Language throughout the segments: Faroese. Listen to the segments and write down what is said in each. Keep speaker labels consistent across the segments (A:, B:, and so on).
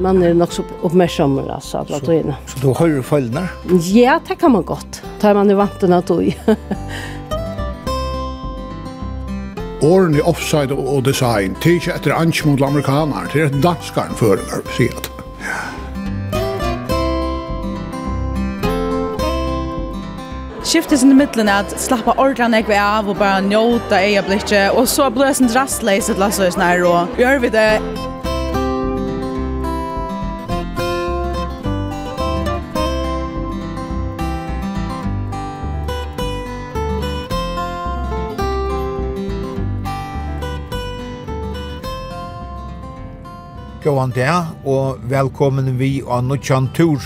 A: man er nok så oppmerksom alltså att att tøyene.
B: Så du har du följderna?
A: Ja, det kan man gott. Tar man i vatten att tøy.
C: Åren i offside og design, det er ikke etter anki mot amerikanar, det er et danskaren føringar, sier jeg.
D: Skiftet sin i middelen er at slappa ordran jeg av og bare njóta eia blikket, og så blir blei sin rastleis et lasso i snær og gjør vi det
B: Gåan der, og velkommen vi av Nutsjan Tur.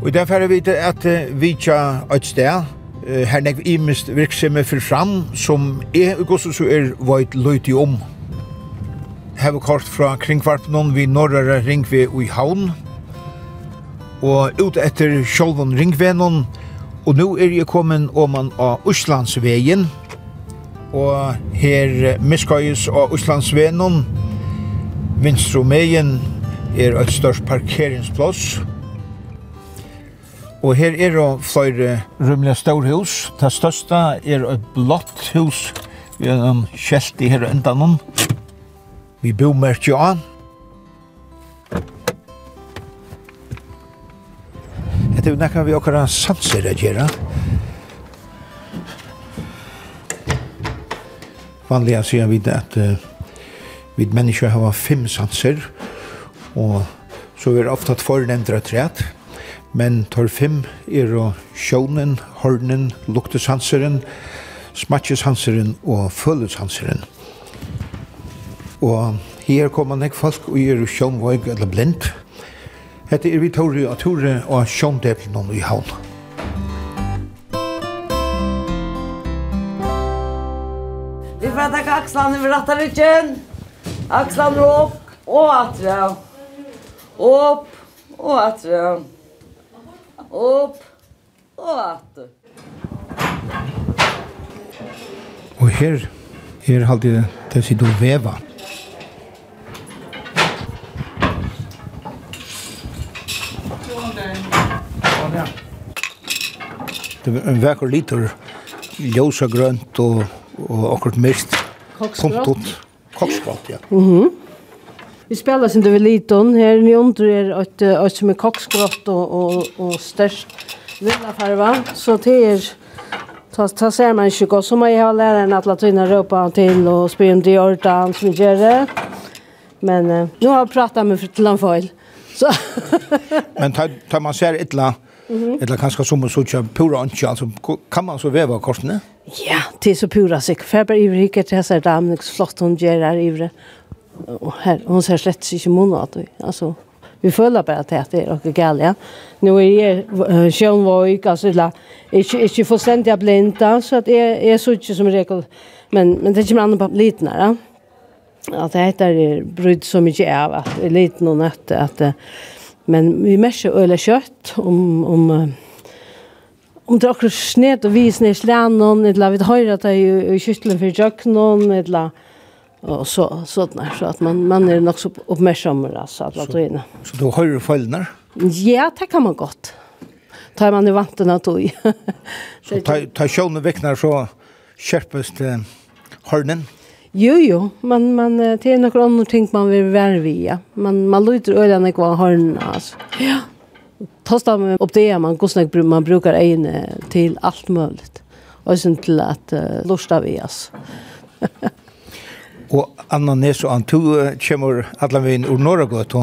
B: Og der færre vi til at vi tja et sted, her nek vi mist virksomme for fram, som er og også så er vøyt løyti om. Her kort fra kringvarpnån vi norrere ringve i havn, og ut etter sjolvun ringvenon, og nå er jeg kommet oman av Østlandsvegen, og her miskøyes av Østlandsvenon, Vinstrumegen er et størst parkeringsplass. Og her er det flere rymlige storhus. Det største er et blått hus vi har en kjelt i her enda noen. Vi bor med tja. Det er nekka vi okkara sanser å gjøre. Vanlig å si at Vi mennesker har fem sanser, og så er ofte at fornevndra træt, men tar fem er å sjånen, hornen, luktesanseren, smatjesanseren og følesanseren. Og her kommer nek folk og er sjånvåg eller blind. Hette er vi tåre og tåre og sjåndeplen i havn.
E: Vi får ta kakslan över rattarutchen. Axlarna upp och atra. Upp och atra. Upp och atra.
B: Och här, här hade det det sig då veva. Det var en vekker liter ljósa grønt og, og akkurat mist.
A: Koksgrønt.
B: Koksbalt, ja. Mhm.
A: Vi spelar sin det liton här ni under er att att som är kokskrott och och och störst lilla farva så det är ta ta ser man ju går som jag har lärt en att latina ropa till och spela om det som gör det. Men nu har jag pratat med Fritland Foil. Så
B: Men tar tar man ser ett la Mm. Eller kanskje som man søke pura ønske, altså kan man så veva korsene?
A: Ja, det er så pura sikkert. For jeg bare ivrig ikke til disse damene, så flott hun gjør her ivrig. Og her, hun ser slett ikke måned at vi, altså, vi føler bare at det er noe galt, ja. Nå er jeg uh, sjønvåg, altså, la, ikke, ikke fullstendig blinda, så at jeg, jeg så ikke som regel, men, men det kommer an på liten her, ja. At det heter bryd så mye av, at liten og nøtte, at, at Men vi merker øyla kjøtt om, om, om det er akkurat sned og vi ned i slænen, eller vi høyre at det er i kjøttelen for jøkkenen, eller og så, sånn der, så at man, man er nok så oppmerksommere, altså, at det er
B: Så du høyre følgene?
A: Ja, det kan man godt. Tar man i vanten av tog.
B: så tar ta sjåne vekkene så kjørpes til hørnen?
A: Jo, jo, men, men det er noen andre ting man vil være via. Men man lyder ølene ikke hva hørnene, altså. Ja. Tosta man opp det, man, hvordan man brukar egne til alt mulig. Og sånn til at uh, lusta vi, altså.
B: og Anna Nes og Antu kommer alle veien ur Norragøt.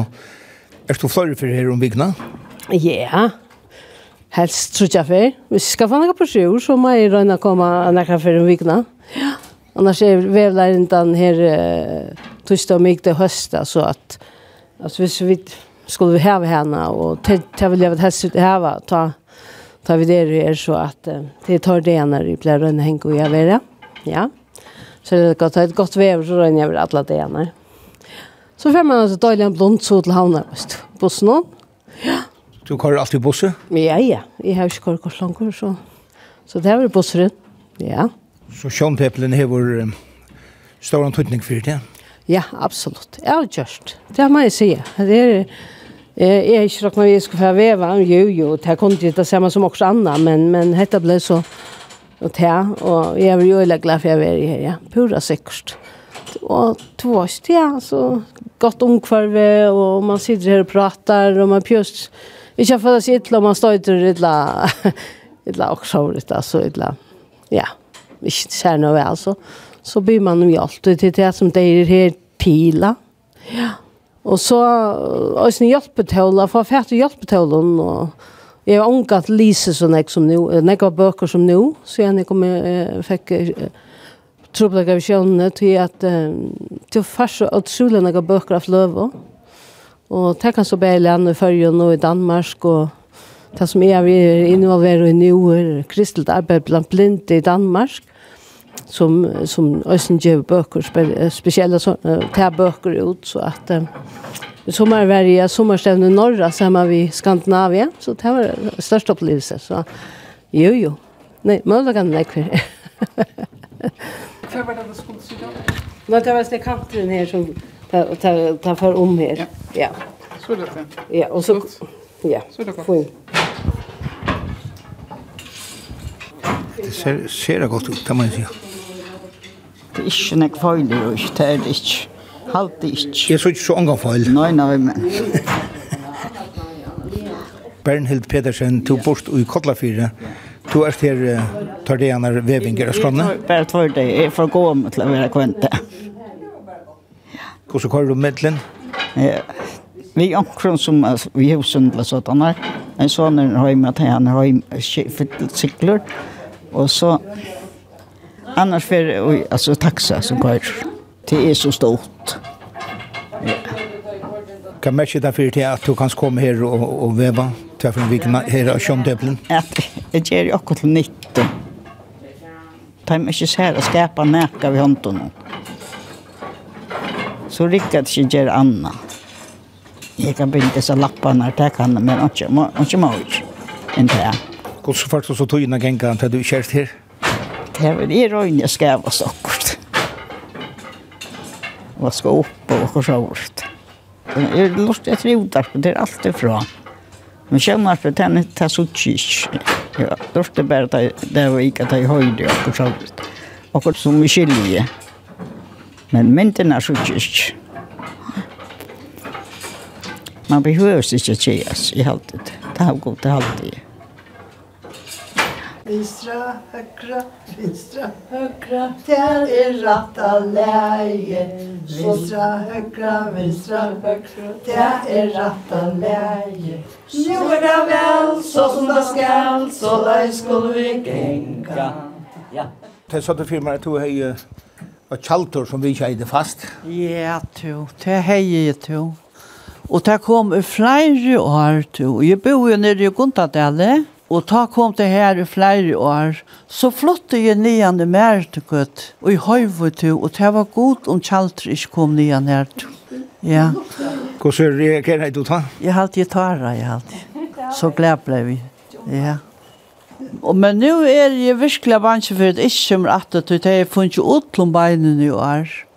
B: Er du flere for her om bygna?
A: Ja, helst tror jeg for. Hvis jeg skal få noe på sjur, så må jeg røyne å komme noe for om bygna. Ja. Annars är väl inte den här torsdag och mycket hösta så att alltså hvis vi skulle vi ha henne och ta vill jag att helst ut ha ta ta vi det är så att det tar det när vi blir en hänk och jag vet Ja. Så det går ta ett gott väder så rör jag över alla det ena. Så får man alltså dåliga blond så till havna bussen. Ja.
B: Du kör alltid bussen?
A: Ja, ja. Jag har ju kört kort långt så. Så det är väl bussen. Ja.
B: Så sjønteplen hever um, stor antydning for det?
A: Ja, absolutt. Ja, just. Det må jeg si. Det er... Eh, jeg er ikke nok når jeg skulle få veva, jo, jo, det kunne ikke det samme som også andre, men, men dette ble så og te, og jeg er jo veldig glad for jeg var her, ja, pura sikkert. Og to år, ja, så godt omkvarve, og man sitter her og prater, og man pjøst, ikke for å si et eller man står et eller annet, et også, et eller annet, ja. Ja ikke ser noe vel, så, så byr man jo alltid til det som det er her pila. Ja. Og så, og sånn hjelpetøler, for jeg fikk hjelpetølen, og jeg har omgatt lise så nek som nå, nek av bøker som nå, så jeg kom, jeg fikk troblegg av sjøvnene til at til først og utrolig nek av bøker av løve, og det kan så bare lande i Førje og i Danmark, og det som jeg er involveret i nå er kristelt arbeid blant blinde i Danmark, som som ösen ger böcker speciella så tar böcker ut så att eh, sommar varje sommarstävne norra samma vi Skandinavien så det var största upplevelse så jo jo nej möjligen kan det kvar
D: Hva var det skulle si da?
A: Nej, det var stekantren här som tar tar tar för om här.
D: Ja.
A: ja.
D: Så det.
A: Ja, och så ja.
D: Så det
A: går.
B: Det ser ser godt ut, det må jeg si.
F: Det er ikke nek feil, det er det ikke. Halt det ikke.
B: Jeg så ikke så angang feil.
F: Nei, nei, men.
B: Bernhild Pedersen, du bort i Kotlafire. Du er her, uh, tar det gjerne vevinger av skånene?
F: Bare tvær det, jeg får gå om til å være kvente.
B: Hvordan kører du medlen?
F: Ja, vi er omkring som altså, vi har søndlet sånn her. En sånn er hjemme til han har hjemme sikler. Og så Annars för oj, alltså taxa som går. till är så stort. Ja.
B: Kan man skita för det att du kan komma här och och väva tvärför från vecka här och som döblen.
F: Ja, det ger ju också till nytta. Ta mig inte så här och skapa näka vid hånden. Så riktigt sig ger Anna. Jag kan binda så lapparna där kan men och inte mer. Inte mer.
B: Hur så faktiskt så tog innan gängan till du kärst här?
F: det här var det röjna skräva sockert. Och skal opp og hva så vart. Jeg er är lust att rota det är allt ifrån. Men känner for den ta så tjich. Ja, lust det bare det där var gick att i og hva så vart. Och som mycket skilje. Men mynten er så tjich. Man behøver ikke inte tjejas i halvtid. Det har gått i halvtid.
G: Vinstra, högra, vinstra, högra Där är rätta läge Vinstra, högra, vinstra, högra Där är rätta läge Nu är det väl så som det skall Så där skulle vi gänga Ja
B: Det är så att firma att du har Og kjaltor som vi kjeide fast.
H: Ja, to. Det hei jeg to. Og det kom i flere år to. Jeg bor jo nede i Guntadale. Og ta kom det her i flere år, så flytte jeg nian i Mertekøtt, og i Høyvotu, og det var godt om Kjaltr ikke kom nian her. Ja.
B: Hvordan reagerer du ta?
H: Jeg halte jeg tar jeg halte. Så glad ble vi. Ja. Og men nu er jeg virkelig vanskelig for at ikke kommer at det er funnet utlom beinene i år.
B: Ja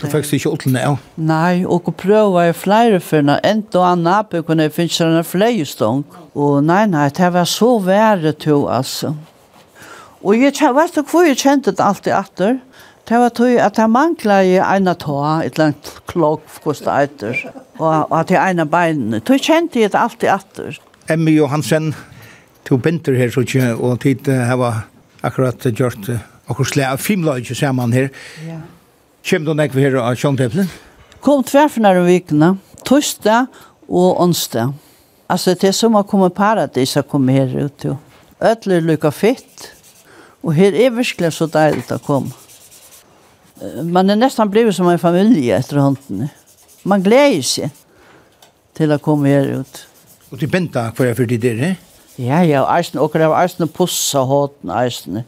B: Du fikk ikke åtlen av?
H: Nei, og å prøve jeg flere for når enda og annet på kunne jeg finne seg en fløyestång. Og nei, nei, det var så verre til, altså. Og jeg vet du hvor jeg kjente det alltid etter. Det var tog at jeg manglet i ene tå, et eller annet klokk, hvordan det etter, og at jeg ene beinene. Tog kjente jeg det alltid etter.
B: Emmy Johansen, to binter her, så ikke, og tid har akkurat gjort akkurat slag av filmløyde sammen her.
H: Ja.
B: Kjem du nekve her av Sjønteplen?
H: Kom tverfner i vikene, torsdag og onsdag. Altså, det er som å komme paradis å komme her ut, jo. Ødler er lykka fitt, og her er virkelig så deilig å komme. Man er nesten blevet som en familie etter hånden. Man gleder seg til å komme her ut.
B: Og til Benta, hva er for de dere? Ja.
H: Ja, ja, eisen, og det var eisen pussa håten eisen.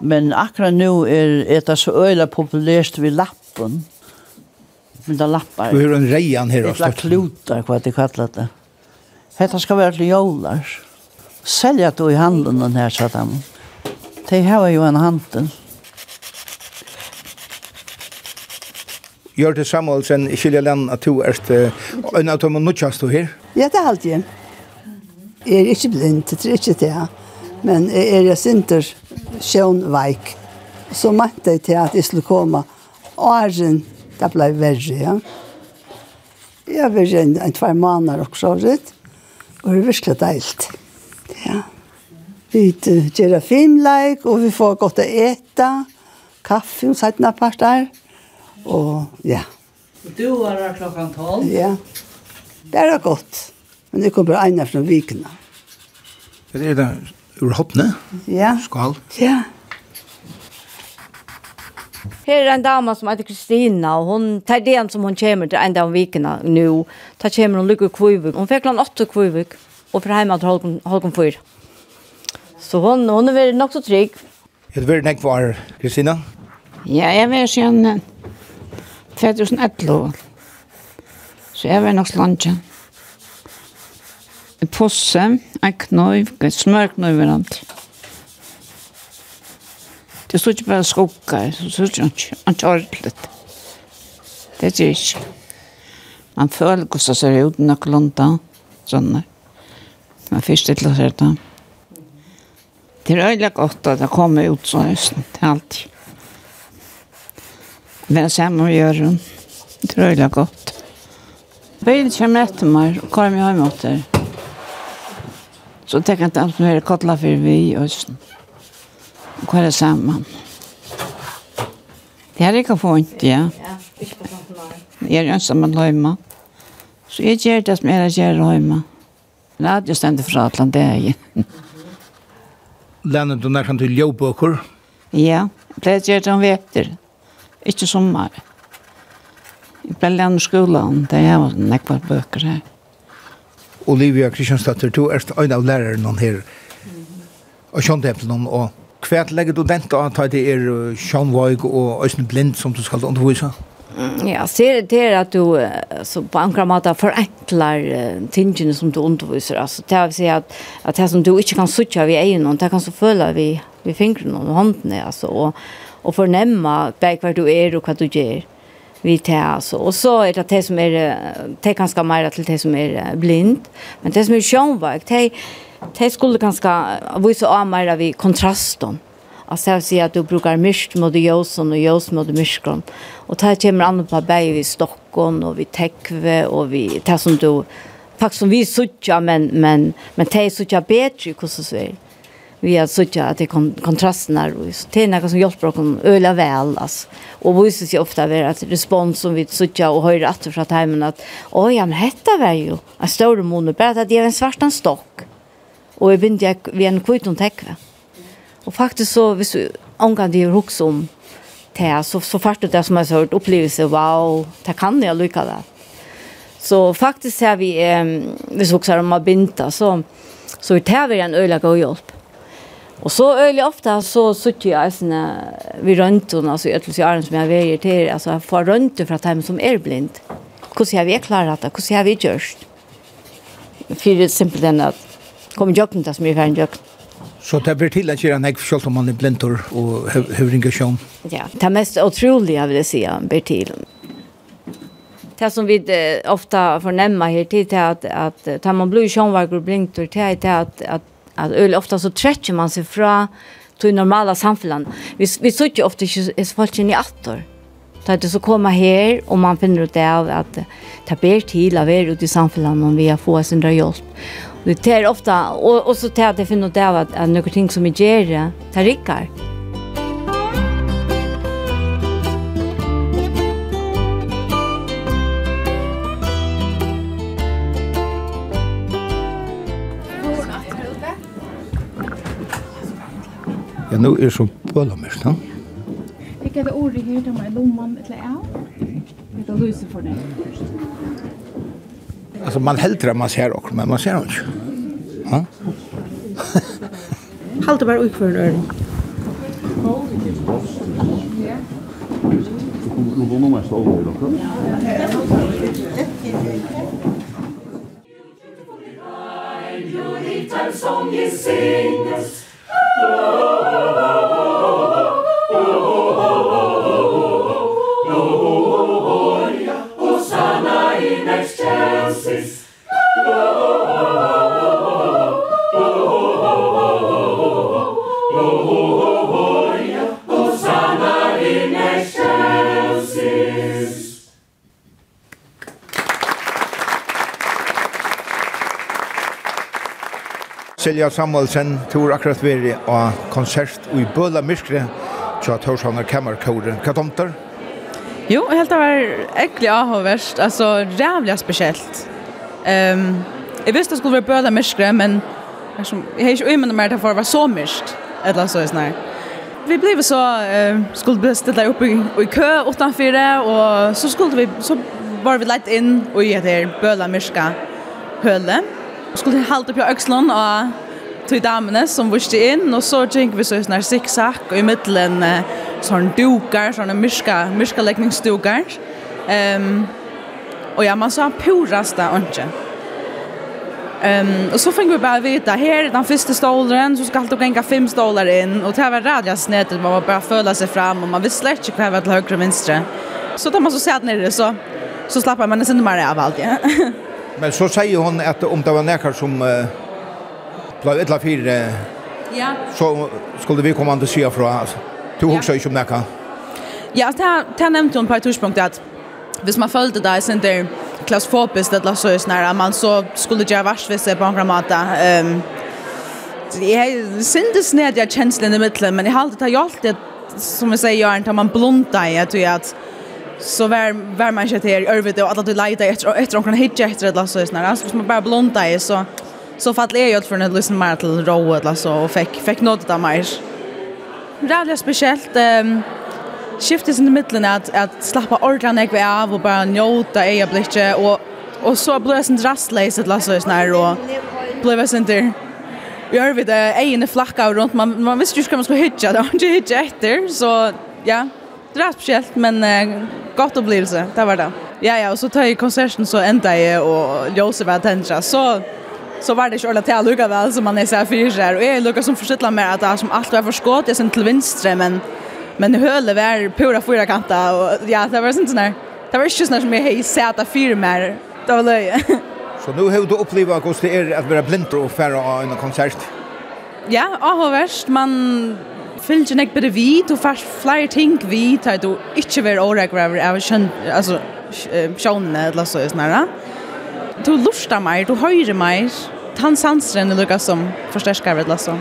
H: Men akkurat nu er, er det så øyla populært ved lappen. Men det lappar.
B: Du har en reian her
H: også. Det klutar, hva de kallar det. Hetta skal være til jólar. Selja du i handelen her, sa de. De har jo en handel.
B: Gjør det Samuelsen, Lenn, at du er en av dem og du her?
G: Ja, det er alltid. Jeg er ikke blind, det er ikke det. Men jeg er jeg sinter sjønveik. Så mente jeg til at jeg skulle komme. Åren, det ble verre, ja. Jeg var en, en tvær måneder også, rett. Og det er virkelig deilt. Ja. Vi gjør filmleik, og vi får godt å ete. Kaffe og sattene parter. Og ja.
I: Du var her klokken tolv.
G: Ja. Det er godt. Men det kommer en av den vikene.
B: Det er det ur hoppene?
G: Ja.
B: Skal?
G: Ja.
J: Her er en dama som heter Kristina, og hun tar det som hun kommer til en om vikene nå. Da kommer hun lykke kvivik. Hun fikk land åtte kvivik, og fra hjemme til Holgen, Holgen 4. Så hun, hun er veldig nok så trygg.
B: Er det veldig nekk var, Kristina?
K: Ja, jeg var siden 2011. Så jeg var nok så langt posse, en knøyv, en smørknøyv og alt. Det stod ikke bare skokker, så stod ikke ikke, ikke ordentlig. Det er ikke. Man føler hvordan det ser ut nok noenlunde, sånn. Man først til å se det. Det er øyelig godt at det kommer ut sånn, det er alltid. Men sammen gjør hun. Det er øyelig godt. Bilen kommer etter meg, og kommer hjemme etter meg. Så tenker jeg at alt mer kottler for vi i Østen. Og hva er det sammen? Det er ikke for ikke, ja. Jeg er ønsker med løyma. Så jeg gjør det som jeg gjør løyma. Radio stender fra Atlant, det er jeg.
B: Lennet du nærkant til ljøbøker?
K: Ja, jeg pleier å gjøre det om veter. Ikke sommer. Jeg pleier å lære skolen, det er jo nekvar bøker her.
B: Olivia Kristiansdatter, du er en av lærerne her, og kjøntempelen, og hva legger du den da, at det er kjønvøyg og øyne blind som du skal undervise?
J: Ja, ser det er at du så på ankra måte forenklar uh, tingene som du underviser. Altså, det vil si at, at det som du ikke kan suttje av i egen, det kan så føle vi, vi fingrene og håndene, altså, og, og fornemme bare hva du er og hva du gjør vi tar alltså. Och så är det det som är det ganska mer till det som är blind. Men det som är sjönvag, det det skulle ganska visa av mer vi kontrasten. Alltså jag säger att du brukar mist mot ljusen och ljus mot mörkron. Och det kommer an på berg i Stockholm och vi Täckve och vi, det som du faktiskt som vi suttjar men men men det är suttjar bättre hur så är vi har sett at det kon kontrasten är så det er noe som hjelper oss öla väl alltså och vi ser ofta ved att respons som vi sett och hører att för att at att oj men dette var ju en større måned, bare att det är en svartan stock och jeg begynte jag ved en kvitt och täcka och faktiskt så vis angår det också om det så så fast det som jag har hørt opplevelse, wow det kan jeg lycka där så faktiskt här vi eh, vi såg så om att binda så så det här en öla god hjälp Og så øyelig ofte så sitter jeg sånne, vi røntgen, altså i øtelsjøren som jeg veier til, altså jeg får røntgen fra dem som er blind. Hvordan har vi klart det? Hvordan har vi gjort? For det er simpelthen at kommer jøkken til som er ferdig jøkken.
B: Så det blir til at gjøre en egg selv om man er blindtor og høvringer sjøen?
J: Ja, det er mest utrolige vil jeg si blir til. Det som vi ofte fornemmer her til, det er at, at, at man blir sjøenverk og blindtor, det er at, at Att öl ofta så trekker man sig från till normala samfällan. Vi vi söker ofta är folk i attor. Ta det så komma här och man finner ut det av att ta ber till av er ute i samfällan om vi har fått sin hjälp. Det är ofta och och så tar det finner ut det av att, att några ting som är gärna tar rikar.
B: Ja, nu er som bølamers, no?
L: Jeg er det ordet her, det er lomman til jeg. Det er lyset for det.
B: Alltså man hellre man ser också, men man ser inte. Ja?
M: Halte bare ut for en øren. Nu går man Ja. over i dere.
N: Jo, i som jeg synges,
B: Silja Samuelsen tog akkurat vi av konsert i Bøla Myrkre til at Hørshavner Kammerkåre. Hva tomter?
D: Jo, helt det var egentlig avhåverst, altså rævlig spesielt. Um, jeg visste det skulle være Bøla Myrkre, men liksom, jeg har ikke øyne mer til for å var så myrkt, eller så snart. Vi blev så uh, skulle bli stilla upp i, i kö utanför och så skulle vi så var vi lätt in och i det her Bøla Myrka høle. Skulle holde på öxlon och till damene som vuxte in och så gick vi så här zigzag och i mitten sån dukar såna myska myska läggningsdukar. Ehm um, och ja man sa purasta onche. Ehm um, och så fick vi bara veta här den första stolen så ska alltid gänga fem stolar in och det var radjas nätet man var bara fölla sig fram och man visste inte kvar var till höger och vänster. Så tar man så sett ner det så så slappar man sen mer av allt. Ja.
B: Men så säger hon att om det var näkar som uh blev ett la fyra.
D: Ja.
B: Så skulle vi komma till Sverige från alltså. Du huxar ju om det.
D: Ja, det det nämnde hon på ett tidspunkt att hvis man följde där sen där klausfobiskt eller så är nära man så skulle jag vars vissa på några mata. Ehm Jag syntes ned jag känslan i mitten men jag har alltid gjort det, som jag säger jag inte man blunda i att jag att så var var man inte här över det och att du letar efter efter någon hitcha efter det så snarare så man bara blunda i så Så fattade jag ju att för en liten mer till row eller så och fick fick något av mer. Rädligt speciellt ehm skiftet i mitten att att slappa ordran jag av och bara njuta i blicket och och så blev det sen rastlös att lassa oss när och blev det sen där Vi har vid det ene flakka rundt, man, man visste ju ikke hva man skulle hitja, det var ikke hitja etter, så ja, det är spesielt, men uh, godt opplevelse, det var det. Ja, ja, og så tar jeg konserten, så enda jeg, og Josef var tendra, så så var det ikke ordentlig til å lukke vel, som man er seg fyrer. Og jeg lukker som forsittler med at det som alt var for skått, jeg synes til vinstre, men, men hølet var pura fyra kanta, og ja, det var sånn sånn her. Det var ikke sånn som jeg har sett av fyra mer, det var løye.
B: Så nu har du upplevt hur det är att vara blind och färra av en konsert?
D: Ja, avhåverst. Man fyllt ju nekbara vi, du fast flera ting vid att du inte var åräkvar av sjönne eller så. Sånär du lustar mer, du høyrer mer. Tan sansren er lukka som forsterkar ved lasso.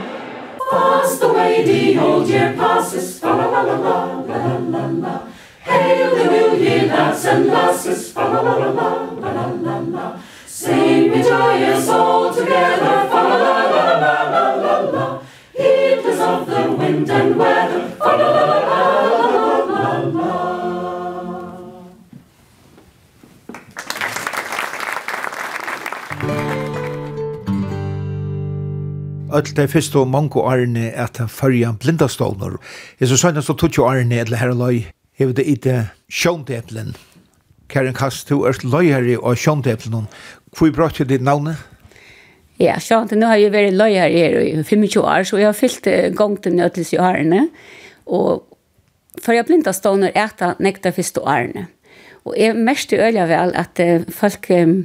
O: Pass the way the old year passes, fa la la la la la la la. Hail the new ye lads and lasses, fa la la la la la la la. Sing me joyous all together, fa la la la la la la la. Heedless of the wind and weather,
B: öll de fyrstu mongu arni at han følger blindastålner. Jeg så sønne så tog jo årene eller her løy, hevet det i det sjøndeplen. Karen Kast, du er løyere av sjøndeplen. Hvor brått er ditt navnet?
P: Ja, sjønt, nu har jeg vært løyere her i 25 år, så jeg har fyllt gongen nødels i årene. Og følger blindastålner etter nekta fyrst og. Og jeg mest øyelig vel at folk... Um,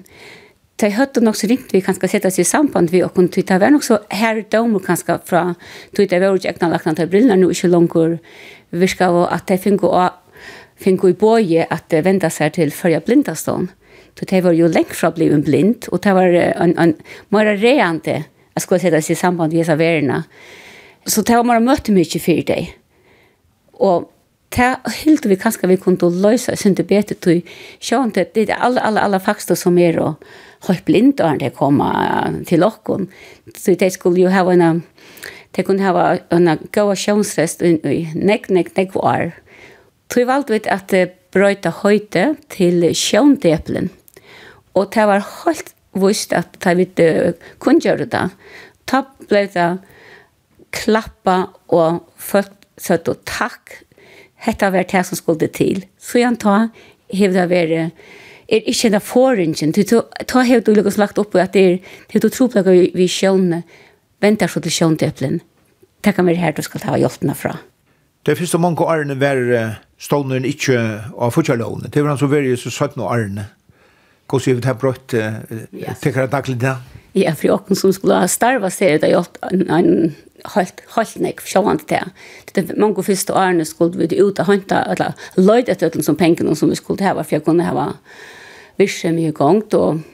P: det hade nog så ringt vi kanske sätta sig i samband vi och kunde titta var nog så här dom kanske från titta var jag knallar knallar brillorna nu inte långt viska var att det fingo och fingo i boje att vända sig till förja blindaston. Så det var ju länge från blev blind och det var en en mer reante att skulle sätta sig i samband vi så värna. Så det var man mötte mycket för dig. Och det helt vi kanske vi kunde lösa synte bedre, till sjön det det alla alla alla faktorer som är och helt blind og det kom til okken. Så de skulle jo ha en, de kunne ha en god sjønsrest i nek, nek, nek var. Så valgte vi at det brøyte høyte til sjøndepelen. Og det var helt vist at det vi kunne gjøre det. Da ble det klappa og folk søtt og takk. Hetta var det som skulle til. Så jeg tar, hevde det vært er ikke en erfaringen. Du tar helt du lukkast lagt opp at det er det du tror på vi sjønne venter så til sjøntøplen. Det kan være her du skal ta hjelpene fra.
B: Det finnes det mange årene var stående ikke av fortjellovene. Det var han som var i så 17 årene. Hvordan vi her brøtt tekker jeg daglig det?
P: Ja, for jeg som skulle ha starvet seg, det har gjort en halt halt nek sjåan til det. Det mange første årene skulle vi ut og hente, eller løyde etter som pengene som vi skulle ha, for jeg kunne ha virke mye gongt, og,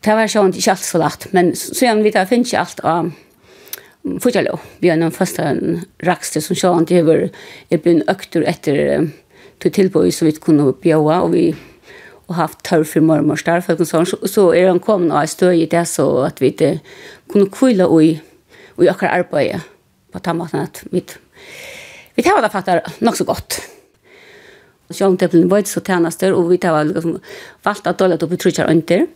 P: det var sånn ikke alt så lagt, men så gjerne vi da finner ikke alt av fortjallå. Vi har noen første rakster som sånn, det var jeg ble økter etter til tilbøy som vi kunne bjøve, og vi og haft tørr for mormors der, for sånn, så, så er han kommet og støy i det, så at vi det, kunne kvile i, i akkurat arbeidet på den måten at vi, vi tar det faktisk nok så godt. Sjón teplen veit så tænastur og vi tar liksom valgt at dårlig upp í trúchar undir.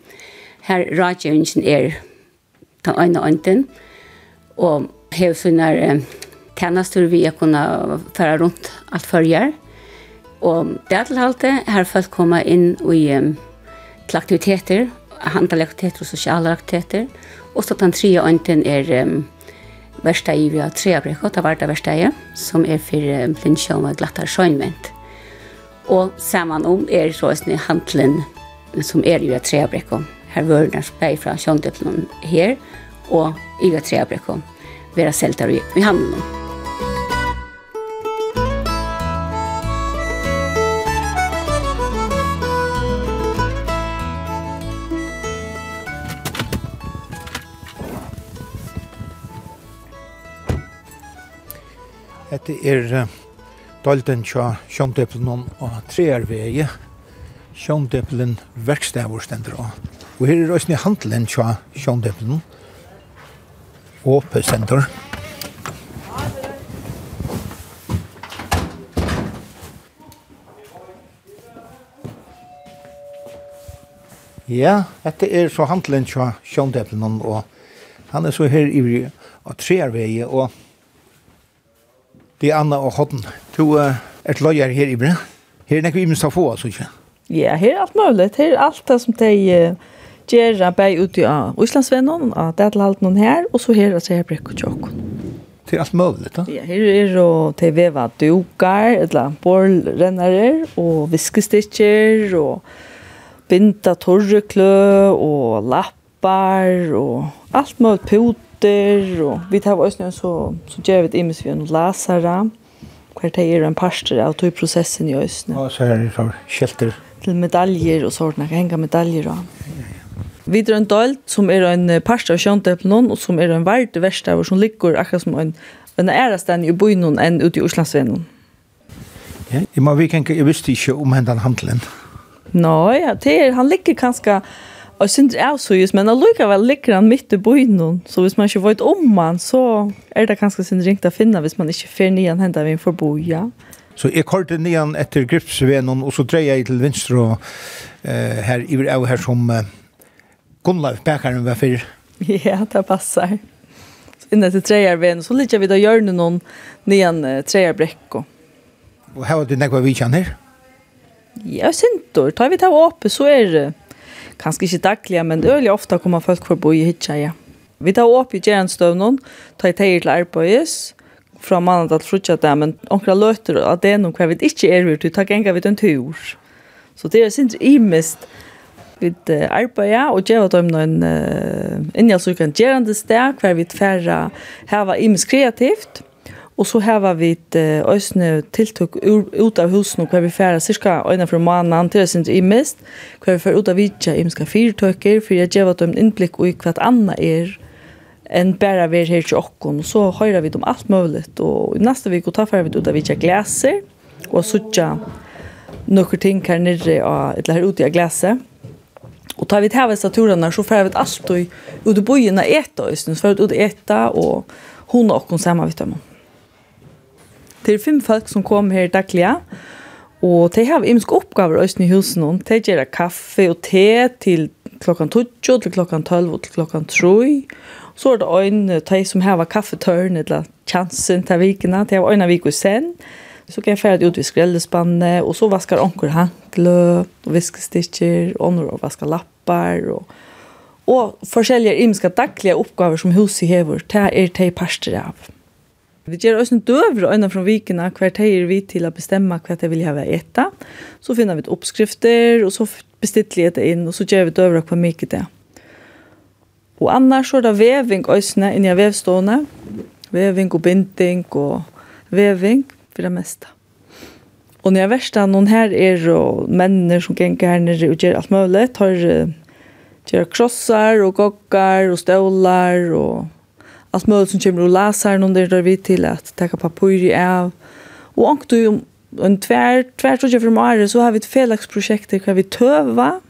P: Her ráðgevingin er den eina anten og hevur funnar tænastur vi har kunnet føre rundt alt førjar. Og det dertil halte her folk kommer inn i um, til aktiviteter, handalaktiviteter og sosiale aktiviteter. Og så den tredje øynten er um, versteg vi har tre abrikot, det var det versteg, som er for um, blindsjøm og glattere sjønment. Og saman om er så er handelen som er i Treabrekkom. Her var det spei fra Kjøndøplen her og i Treabrekkom. Vera seltar i, i handelen.
B: Hette er dalten tja sjønteplen om og treervege, sjønteplen verkstævor stender av. Og her er også handelen tja sjønteplen, åpe stender. Ja, dette er så handelen tja sjønteplen og han er så her i og treervege og det er Anna og Hodden. Du uh, er løyer her i Brenn. Her er det ikke vi minst å få, altså ikke?
Q: Ja, her er alt mulig. Her er alt det som de uh, gjør bare ute av Øslandsvennen, av Dadelhalden her, og så her altså her og tjokk.
B: Det er alt mulig, da?
Q: Ja, her er det til veva duker, eller bålrennere, og viskestikker, og binda torreklø, og lappar, og alt mulig, put bøtter, og vi tar oss noen så, så gjør vi det imens vi en lasere, hver det er en parster av tog prosessen i oss øsene.
B: Ja, så er det så kjelter.
Q: Til medaljer og sånne, kan henge medaljer av. Vi drar en dølt som er en parster av kjøntøpnen, og som er en verd verstaver som ligger akkurat som en, en ærestand i byen enn ute i Oslandsvennen.
B: Ja, men vi kan, jeg visste ikke om henne handelen.
Q: Nei, no, ja, det er, han ligger kanskje Og synd er så just, men allikevel ligger han midt i byen, så hvis man ikke vet om han, så er det kanskje sin ringt å finne hvis man ikke fer nian henda vi for boja.
B: Så jeg kortet nian etter gripsvenen, og så dreier jeg til venstre og uh, her, i er her som uh, Gunnlaug Bækaren var fyrir.
Q: Ja, det passer. Så inne til treiervenen, så ligger vi da gjørne noen nian uh, treierbrekko.
B: Og her var det nekva vi kjenner?
Q: Ja, synd, tar vi ta åpe, så er det kanskje ikke daglig, men øyelig ofte kommer folk for å bo i hitja, ja. Vi tar opp i gjerandstøvnen, tar i teier til arbeids, fra mannen til frutja det, men onkra løter at det er noe hver vi ikke er vi tar genga vi en tur. Så det er sindri imest vi arbeida og gjeva dem noen uh, innjallsukan gjerande sted, hver vi tverra heva imest kreativt, Og så har vi et øsne tiltok ut av husen, hvor vi færer cirka øyne fra mannen til det synes i mest, hvor vi færer ut av vidtja imska fyrtøkker, for jeg gjeva dem innblikk i hva annet er enn bare vi er her til åkken. Så hører vi dem alt mulig, og i neste vik tar færa vi ut av vidtja glaser, og suttja noen ting her nere, eller her ute av glaset. Og tar vi til hevesa turene, så færa vi alt ut i bojen av eta, så færa vi ut i eta, og hun og åkken sammen vidt dem. Det er fem folk som kommer her daglig, og de har imensk oppgaver i husen. De gjør kaffe og te til klokkan 12, til klokkan 12 og til klokkan 3. Så er det en de som har kaffetørn eller chansen til vikene, de har øyne vik og sen. Så kan jeg fære ut ved skrellespannet, og så vaskar onker hankle, og viskestikker, og og vaskar lappar, og og forskjellige imenske daglige oppgaver som huset hever, det er de parster av. Vi gjør også en døvre øyne fra vikene hver teier vi til å bestemme hva jeg vil ha ved ete. Så finner vi et oppskrifter, og så bestiller jeg det inn, og så gjør vi døvre hva mye det. Og annars så er det veving øyne inni av vevstående. Veving og binding og veving for det meste. Og når jeg verste noen her er og mennene som ganger her nere og gjør alt mulig, tar gjør krossar og goggar og støvlar og allt möjligt som kommer och läser någon där vi till att ta papper i av. Och och du en tvär tvär så jag för mig så har vi ett felaxprojekt där vi töva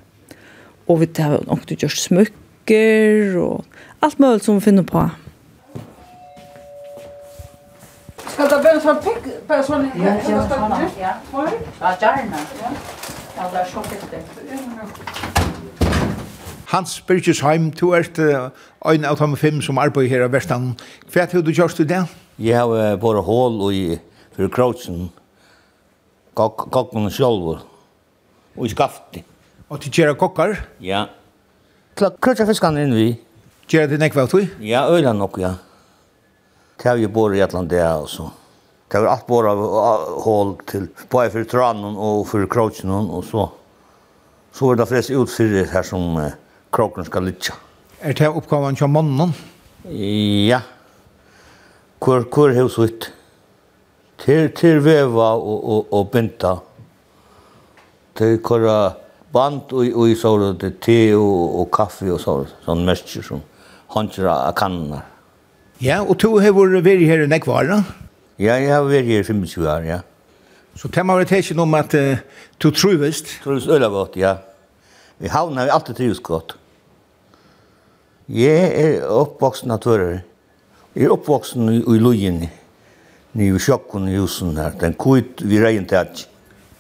Q: och vi tar och du gör smycker och allt möjligt som vi finner på.
H: Ska det vara en sån pick på sån här? Ja, ja. Ja, gärna. Ja, det är så fint.
B: Hans Birgisheim, du er en av de fem som arbeider her i Vestan. Hva har du gjort i det?
R: Jeg har bare hål i for krautsen, kokkene selv, og i skaftet.
B: Og til gjør kokker?
R: Ja. Krautsen fiskene inn vi.
B: Gjør det nekva tog?
R: Ja, øyla nok, ja. Det har vi bare i et eller annet det, altså. Det var alt bare hål til både for tranen og for krautsen og så. Så er det flest utfyrir her som... Uh, kroken skal lytja.
B: Er det oppgaven til mannen?
R: Ja. Hvor, hvor er hos ut? Til, til veva og, og, og binta. Til kora band og, og i såret, til te og, og kaffe og såret. Sånn mørkjer som håndkjera av kannar.
B: Ja, og to har vært her i Nekvara?
R: Ja, jeg har vært her i 25 år, ja.
B: Så det var det ikke noe om at uh, du trivist?
R: Trivist øyla godt, ja. Vi havna vi alltid trivist godt. Jeg er oppvoksen av tørre. Jeg er oppvoksen i, i Lujen, i sjokken i husen her. Den kuit vi regnet til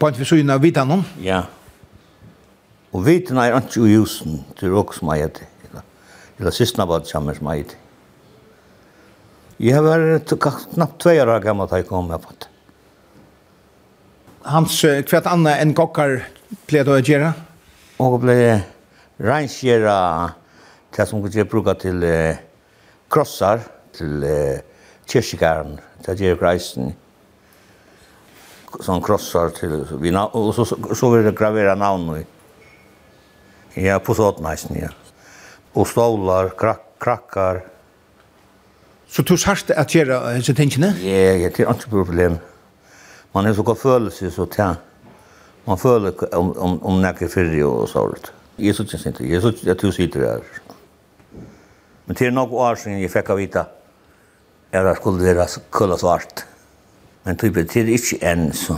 B: en vi av vitan noen?
R: Ja. Og vitan er ikke i husen til råk som jeg heter. Eller siste bad sammen som jeg heter. Jeg har vært knappt tve år gammel da jeg kom med på det.
B: Hans, hva er annet enn gokkar ble du å gjøre?
R: Og ble reinskjere det som vi bruker til eh, krossar, til eh, kyrkjegaren, til gjør reisen. Sånn krossar til, vi, og så, så, så vil det gravera navn i. Ja, på sånn ja. Og stålar, krak, krakkar.
B: Så du sørst at gjøre disse tingene?
R: Ja, ja, det er ikke problem. Man har så god følelse, så tja. Man føler om, om, om nekker fyrir og sånt. Jeg synes ikke, jeg synes ikke at du sitter her. Men til er nok år siden jeg fikk å vite at det skulle være køla svart. Men type, til er ikke enn, så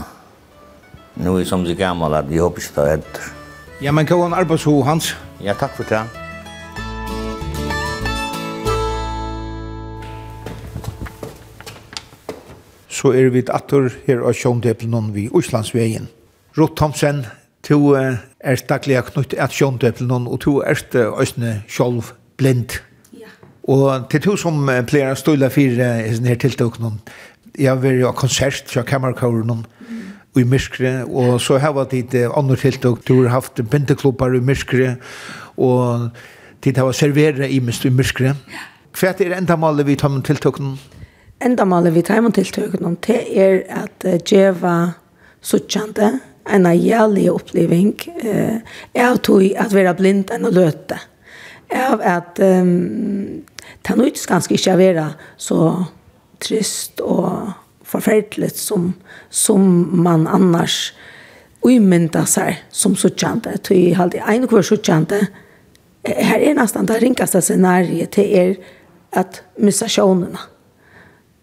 R: nå er jeg som så gammel at jeg håper ikke det er etter.
B: Ja, men hva er arbeidsho hans?
R: Ja, takk for det.
B: Så er vi atter her av Sjøndeplen vi Oslandsveien. Rutt Thomsen, du er staklega knytt at Sjøndeplen og du er østne sjolv blind. Og til to som pleier å ståle fire i sånne her tiltak noen, jeg har vært konsert fra kammerkåren i Myskre, og så har vært dit andre tiltak, du har haft bindeklubber i Myskre, og dit har vært serveret i Myskre. Hva er enda endamålet vi tar med
M: tiltakene? Endamålet vi tar med tiltakene, det er at djeva suttjande, en av jævlig oppleving, eh, er at vi er blind enn å løte. Mm av at um, det nøytes ganske ikke å være så trist og forferdelig som, som man annars umynda seg som suttjante. Tøy halde ein kvar suttjante. Her er nesten det ringaste scenariet til er at missa sjånene.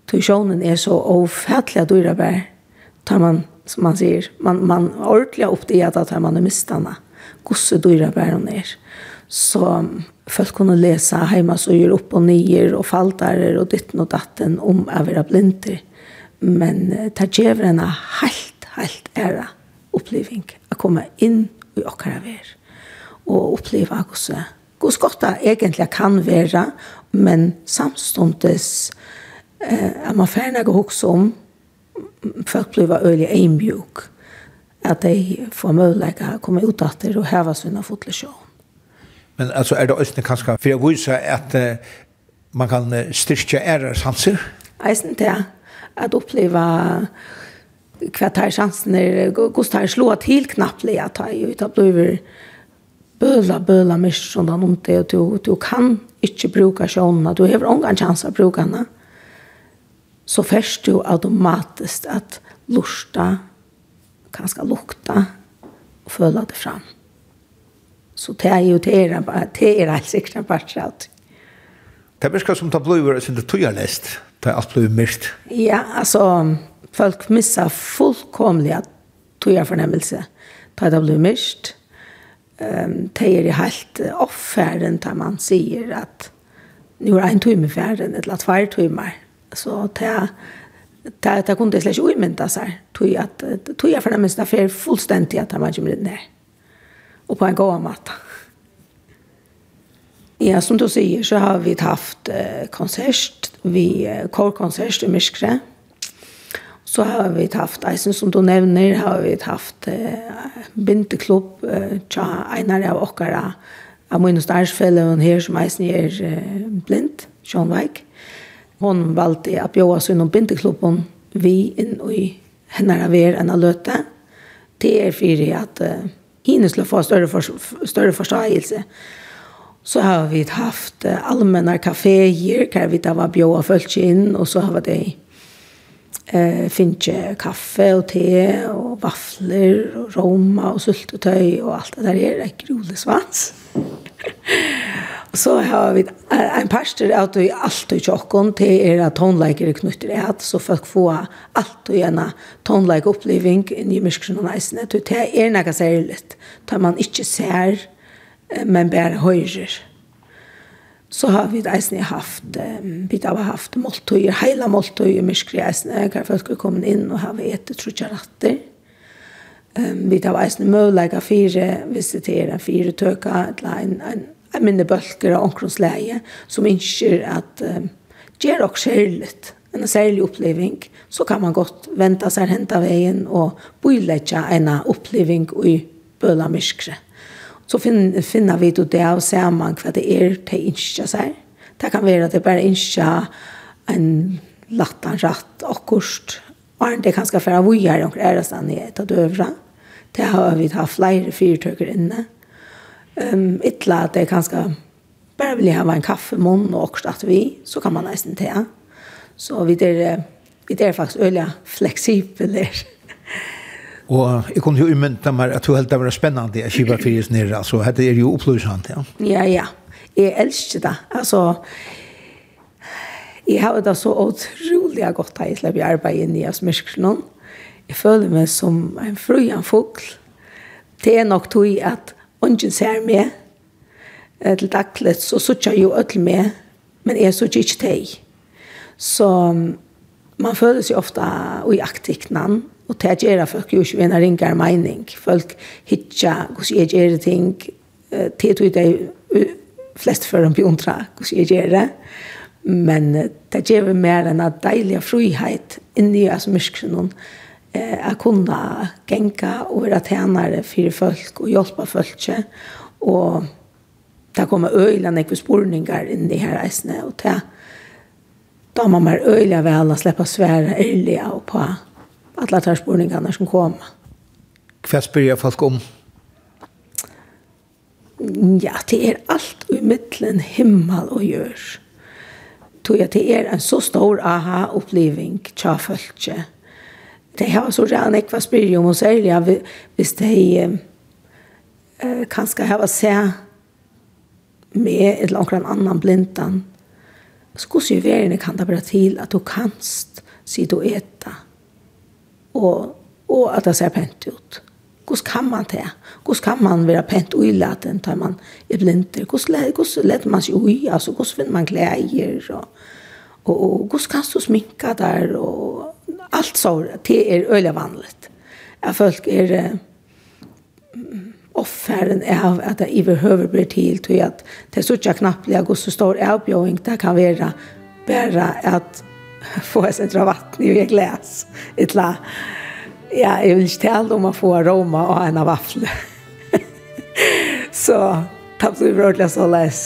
M: Tøy sjånen er så ofattelig at dyra bær. Tar man, som man sier, man, man ordentlig opp det at tar man er mistene. Gosse dyra bær hun er. Så folk kunne lese hjemme så gjør opp og nyer og faldarer og ditten og datten om å være blinder. Men uh, det gjør en helt, helt ære oppleving å komme inn i åkere vær og oppleve hvordan hvordan godt det egentlig kan være, men samståndes eh, at man ferdig å huske om folk blir øyelig einbjuk at de får mulighet å komme ut etter og heve sine fotlisjån.
B: Men alltså är det östne kanske för jag vill säga att uh, man kan styrka ära sanser.
M: Eisen det att uppleva kvartar chanser kostar slå till knappt att ta ut att bli bulla bulla mer som den inte du, du kan inte bruka sjön du har ingen chans att bruka den. så først du automatisk at lusta kanskje lukta, og føle det fram. Så det er jo det er, det er helt sikkert en part av det.
B: Det virker som det blir sin det tøyer nest, det er alt blir mist.
M: Ja, altså, folk missar fullkomlig at tøyer fornemmelse, det er det blir mist. Um, det er helt oppferden da man sier at nu er en tøyme ferden, eller tvær tøymer. Så det er det det kunde släcka omynda så här tog att tog jag fornemmelse, det er fullstendig at man kommer var ju og på en god måte. Ja, som du sier, så har vi haft konsert, vi kårkonsert i Myskre. Så har vi haft, eisen som du nevner, har vi haft bindeklubb tja einar av okkara av mine starsfellene her som eisen er blind, Sean Weik. Hon valgte å bjåa seg innom bindeklubben vi inn i henne av er enn å løte. Det er fyrir at uh, hinner skulle få större, för, större förståelse. Så har vi haft allmänna kaféer där vi där var bjöda folk in och så har vi eh finche kaffe och te och vafflor och roma och sylt och och allt det där är det rolig svans. så har vi en pastor at vi alltid tjokken til er at tonleikere knytter i hatt, så folk får alltid en tonleik oppleving i myskene og neisene. Det er noe særlig, da man ikke ser, men bare høyrer. Så har vi eisene haft, vi har haft måltøyer, hele måltøyer i myskene og eisene, hvor folk har kommet inn og har etter trutjeratter. Um, vi tar eisne møleika fire, hvis det er en fire tøka, eller en, en minne bølger av omkronnsleie som innskjer at um, gjør dere særligt, en særlig oppleving, så kan man godt vente seg hente veien og bøylegge en oppleving i bøla myskre. Så finn, finner vi det av sammen hva det er til ønsker seg. Det kan være at det bare ønsker en lattan ratt akkurst, og det kan skal være vujere og ærestand i et av døvra. Det har vi hatt flere fyrtøkker inne um, ytla at det kanske bare vil ha en kaffe i och og att at vi, så kan man nesten til. Så vi er, vi er faktisk øyelig fleksibel
B: Og jeg kunne jo umynda meg at du helt det var spennende at kiva fyrir nere, altså dette er jo opplysant, ja.
M: Ja, ja. Jeg elsker det. Altså, jeg har det så utrolig godt at jeg slipper arbeid inn i Asmyrkskjønnen. Jeg føler meg som en frujan fugl. Det er nok tog at ungen ser meg, til daglig, så sutja jo ødel meg, men jeg sutja ikke deg. Så man føler seg ofte ujaktiknan, og det gjør folk jo ikke en ringere mening. Folk hitja hvordan jeg gjør ting, til tog det flest for en bjondra hvordan jeg gjør det. Men det gjør mer enn en deilig frihet inni oss myrkene, eh, att kunna gänga och vara tjänare för folk och hjälpa folk. Och det kommer öjla nekve spårningar in i här reisene. Och det då man mer öjla väl att släppa svära ärliga och på alla tar spårningarna som kommer.
B: Vad spyr folk om?
M: Ja, det är allt i mittlen himmel och görs. Tog jag det är en så stor aha-uppleving tja följtje det har så redan ekva spyr spyrium och särliga visst det är eh, kanske här var se med ett långt annan blintan så går ju världen kan det bara till att du kanst si du äta och och att det ser pent ut Hur kan man det? Hur kan man vara pent och illa att tar man är blind? Hur lätt man sig oj? Alltså, hur finner man kläder? Och, och, och hur kan du sminka där? Och, allt så det är öle vanligt. Jag folk är offeren av at det iverhøver blir til til at det er så knapplig og så står avbjøring det kan være bare at få et sentra vatten i et glas etla ja, jeg vil ikke tale om å få aroma og en av vafle så da blir det rødlig så les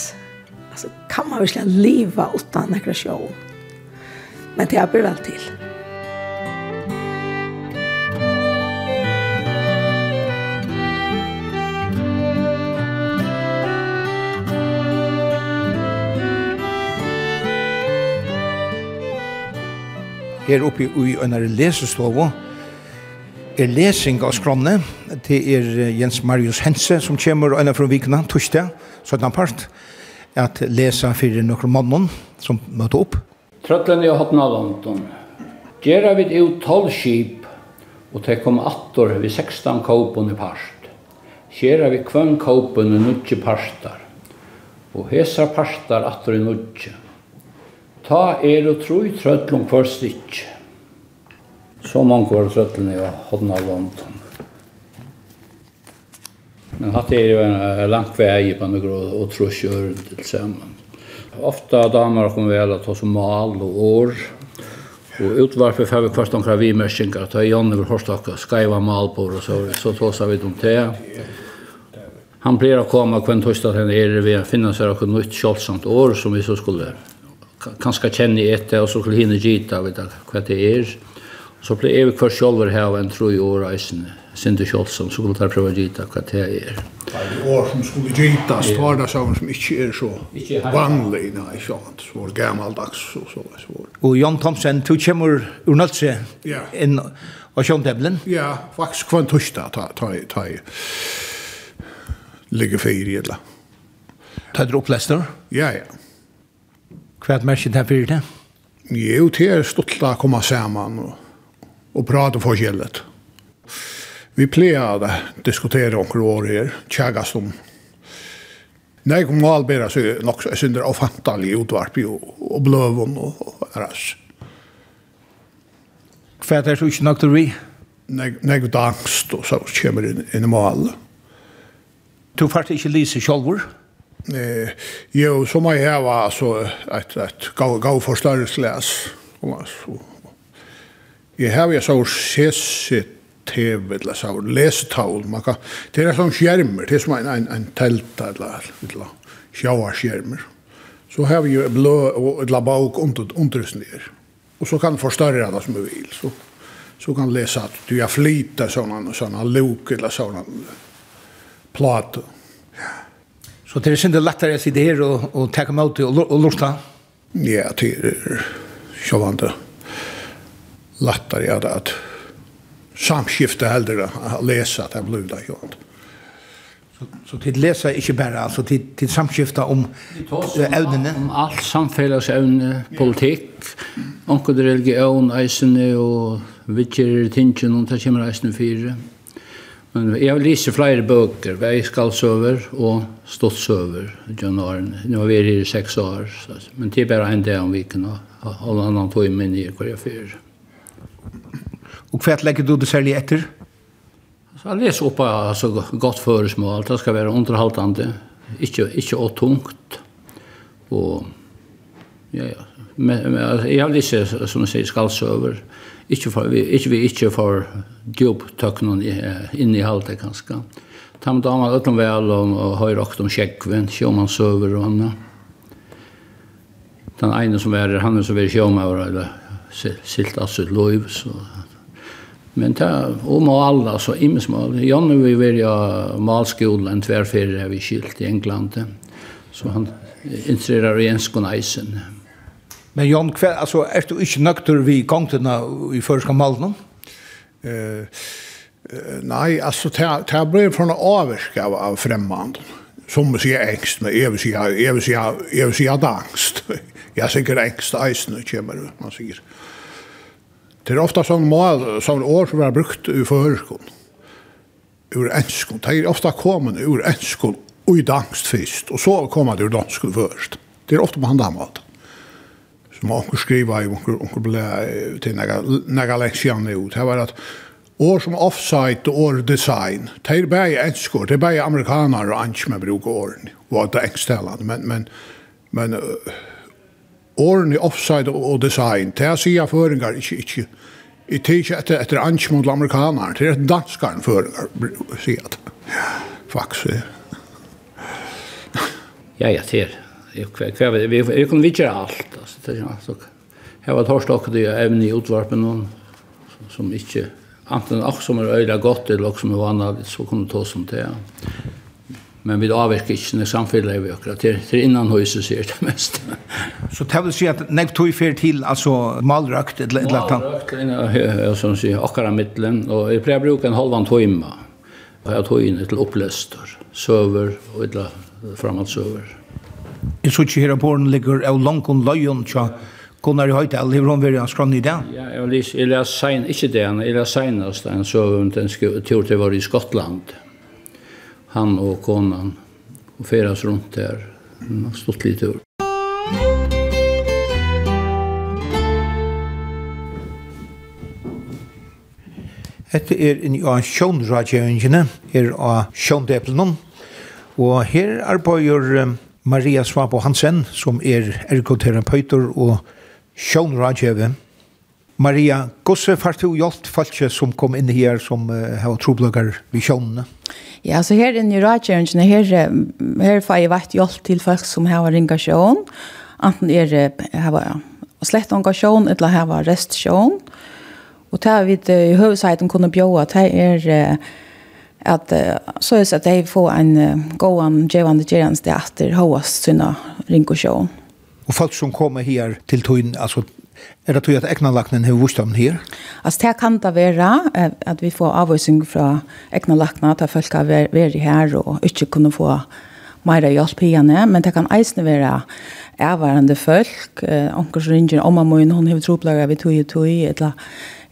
M: altså kan man virkelig leva utan rekreasjon men det er blir vel til.
B: her oppe i øyne Lesestovo. er lesing av skronne, det er Jens Marius Hense som kommer øyne fra Vikna, torsdag, 17. part, at lesa fyrir nokre mannen som møtte opp.
S: Trøtlen i hotna London. Gjera vid ut 12 skip, og te kom attor vid 16 kåpon i part. Gjera vid kvønn kåpon i nudje partar, og hesa partar attor i nudje. Ta er og tro i trøtlung for stikk. Så mange var trøttlom i hodna London. Men hatt er jo en langt vei på noe og, og tro ikke til sammen. Ofta damer kom vel at ta som mal og år. Og utvarpet får vi først omkring vi mørkinger. Ta Janne vil hørst dere skreiva mal på og så, så tåsa vi dem til. Han blir å komme kvendt hos at han er ved å finne seg noe nytt kjølsomt år som vi så skulle være kanskje kjenne etter, og så skulle henne gita, vet jeg, hva det er. Så blir jeg kvar sjolver her en tro i år reisende, Sinde Kjolsson, så skulle jeg prøve å gita hva det er.
C: Det er år som skulle gita, står det sånn som ikke er så vanlig, nei, ikke sant, så var gammeldags og så var det.
B: Og Jan Thomsen, du kommer ur Nølse inn av Sjøndeblen?
C: Ja, faktisk kvann torsdag, ta, ta, ta, ligge fyrir, eller.
B: Ta, ta, ta,
C: ta, Ja, ta,
B: Hva er merket her fyrir det?
C: Jo, det er stått å komme sammen og, og prate forskjellet. Vi pleier å diskutere omkring år her, tjagast om Nei, kom kommunalbæra så er nok så synder av fantalig utvarp og, og bløvun og, og æras.
B: Hva er det så ikke nok til vi?
C: Nei, nei, angst og så kommer inn, inn i mal.
B: Du fart ikke lise sjolvor?
C: Eh, jo, så må jeg ha altså, et, et gav, gav for større slæs. Jeg har jo så sesset TV, eller så lesetavl. Man kan, det er som skjermer, det er som en, en, en telt, eller, eller sjåarskjermer. Så har vi jo blå og et labauk undersnir. Og så kan forstørre det som du vil. Så, så kan lesa at du har flytet sånne, sånne luk, eller sånne plater.
B: Så det er synd lättare å sitte her og, og ta meg ut og och lorta?
C: Ja, det är självande lättare att, at samskifte hellre å lese at det blir det. Ja.
B: Så, så til lesa inte bara, altså til, til samskifta om evnene?
S: Om alt samfellagsevne, politikk, onkodd religion, eisene og vittjer tingen, og det kommer eisene fire. Mm. Men jeg har lyst flere bøker, Veiskalsøver og Stottsøver, John Arne. Nå har vi her i seks år, så, men det er bare en dag om viken, og alle andre tog inn i hver jeg fyrer.
B: Og hva legger du det særlig etter?
S: Så jeg leser opp av altså, godt føresmål, det skal være underhaltende, ikke, ikke og tungt. Og, ja, ja. Men, men, jeg har lyst, som jeg sier, Skalsøver, Skalsøver, Ikke for, vi, ikke, vi ikke får for djuptøknen inn i halte, kanskje. Ta med damer utom vel og, og høyre åkt om kjekkven, sjåmann søver og annet. Den ene som er, han er som er sjåmaur, eller silt av sitt liv, så Men ta om och alla så imsmål. Janne vi vill ja malskolen, malskolan tvärfärre vi skilt i England. Så han intresserar i enskon isen.
B: Men Jan, hva, altså, er du ikke nøkter vi gongtene i første malen?
C: Eh uh, nei, altså, det ble for noe avvirk av, av fremmand. Som vi sier engst, men jeg vil si jeg vil si jeg vil si at angst. Jeg er sikkert engst eisen, kommer man sier. Det er ofta sånn mål, sånn år som er brukt i førskånd. Ur enskånd. Det er ofta kommet ur enskånd og i dangst først, og så kommer det ur danskånd først. Det er ofta på handamalt. Mm som onkur skriva i onkur, onkur ble til nega, naga leksjan ut, det var at år som offside og år design, det er bare enskår, det er bare amerikanere og anki med bruk av åren, og det er men, men, men uh, åren i offside og design, det er sier føringar ikke, ikke, i tidsje etter, etter anki mot amerikanere, det er et danskaren føringar, sier at, faktisk, ja,
S: ja, det er, vi, vi, vi, vi, vi, vi, vi, det ja, så Jeg var torst okkur det evne i utvarpen som ikke anten akkur som er øyla godt eller akkur som er vanlig så kunne ta som det. Men vi avvirker ikke når samfunnet vi akkurat til, til innan huset sier det mest.
B: Så det vil si at nek tog fyr til altså malrøkt eller et eller annet?
S: som sier akkurat middelen og jeg pleier å bruke en halvan tøyma og jeg tog inn til oppløster, søver og et eller annet søver.
B: Jeg så ikke her på den ligger av langkon løyen tja Gunnar i Høydal, lever hun være skrann i det?
S: Ja, jeg les, jeg les sein, ikke det, jeg les seinast en søvn, den tur til var i Skottland. Han og konan, og feras rundt der, stått litt tur.
B: Hette er inn i av sjånradgjøringene, her av sjåndeplenon, og her arbeider um, Maria Svabo Hansen, som er ergoterapeuter og sjånradgjeve. Maria, hvordan har du hjulpet folk som kom inn her som uh, har trobløkker ved sjånene?
T: Ja, så her inne i radgjevingene, her, her får jeg vært hjulpet til folk som har ringa sjån. Anten er det her, slett engasjon, eller her var rest sjån. Og det har vi i høvesiden kunne bjøre, det er... Uh, at så er det att de får en gåan gevande gerans det teater hoas sina rinkoshow.
B: Och folk som kommer här till Tun alltså är det att at lacknen har vart om här?
T: Alltså det kan det vara att vi får avvisning från egna lackna folk har vært här och inte kunne få mera hjelp igjen, men det kan eisne være avværende folk, uh, onker som ringer om og hun har troplager vi tøy i tøy, eller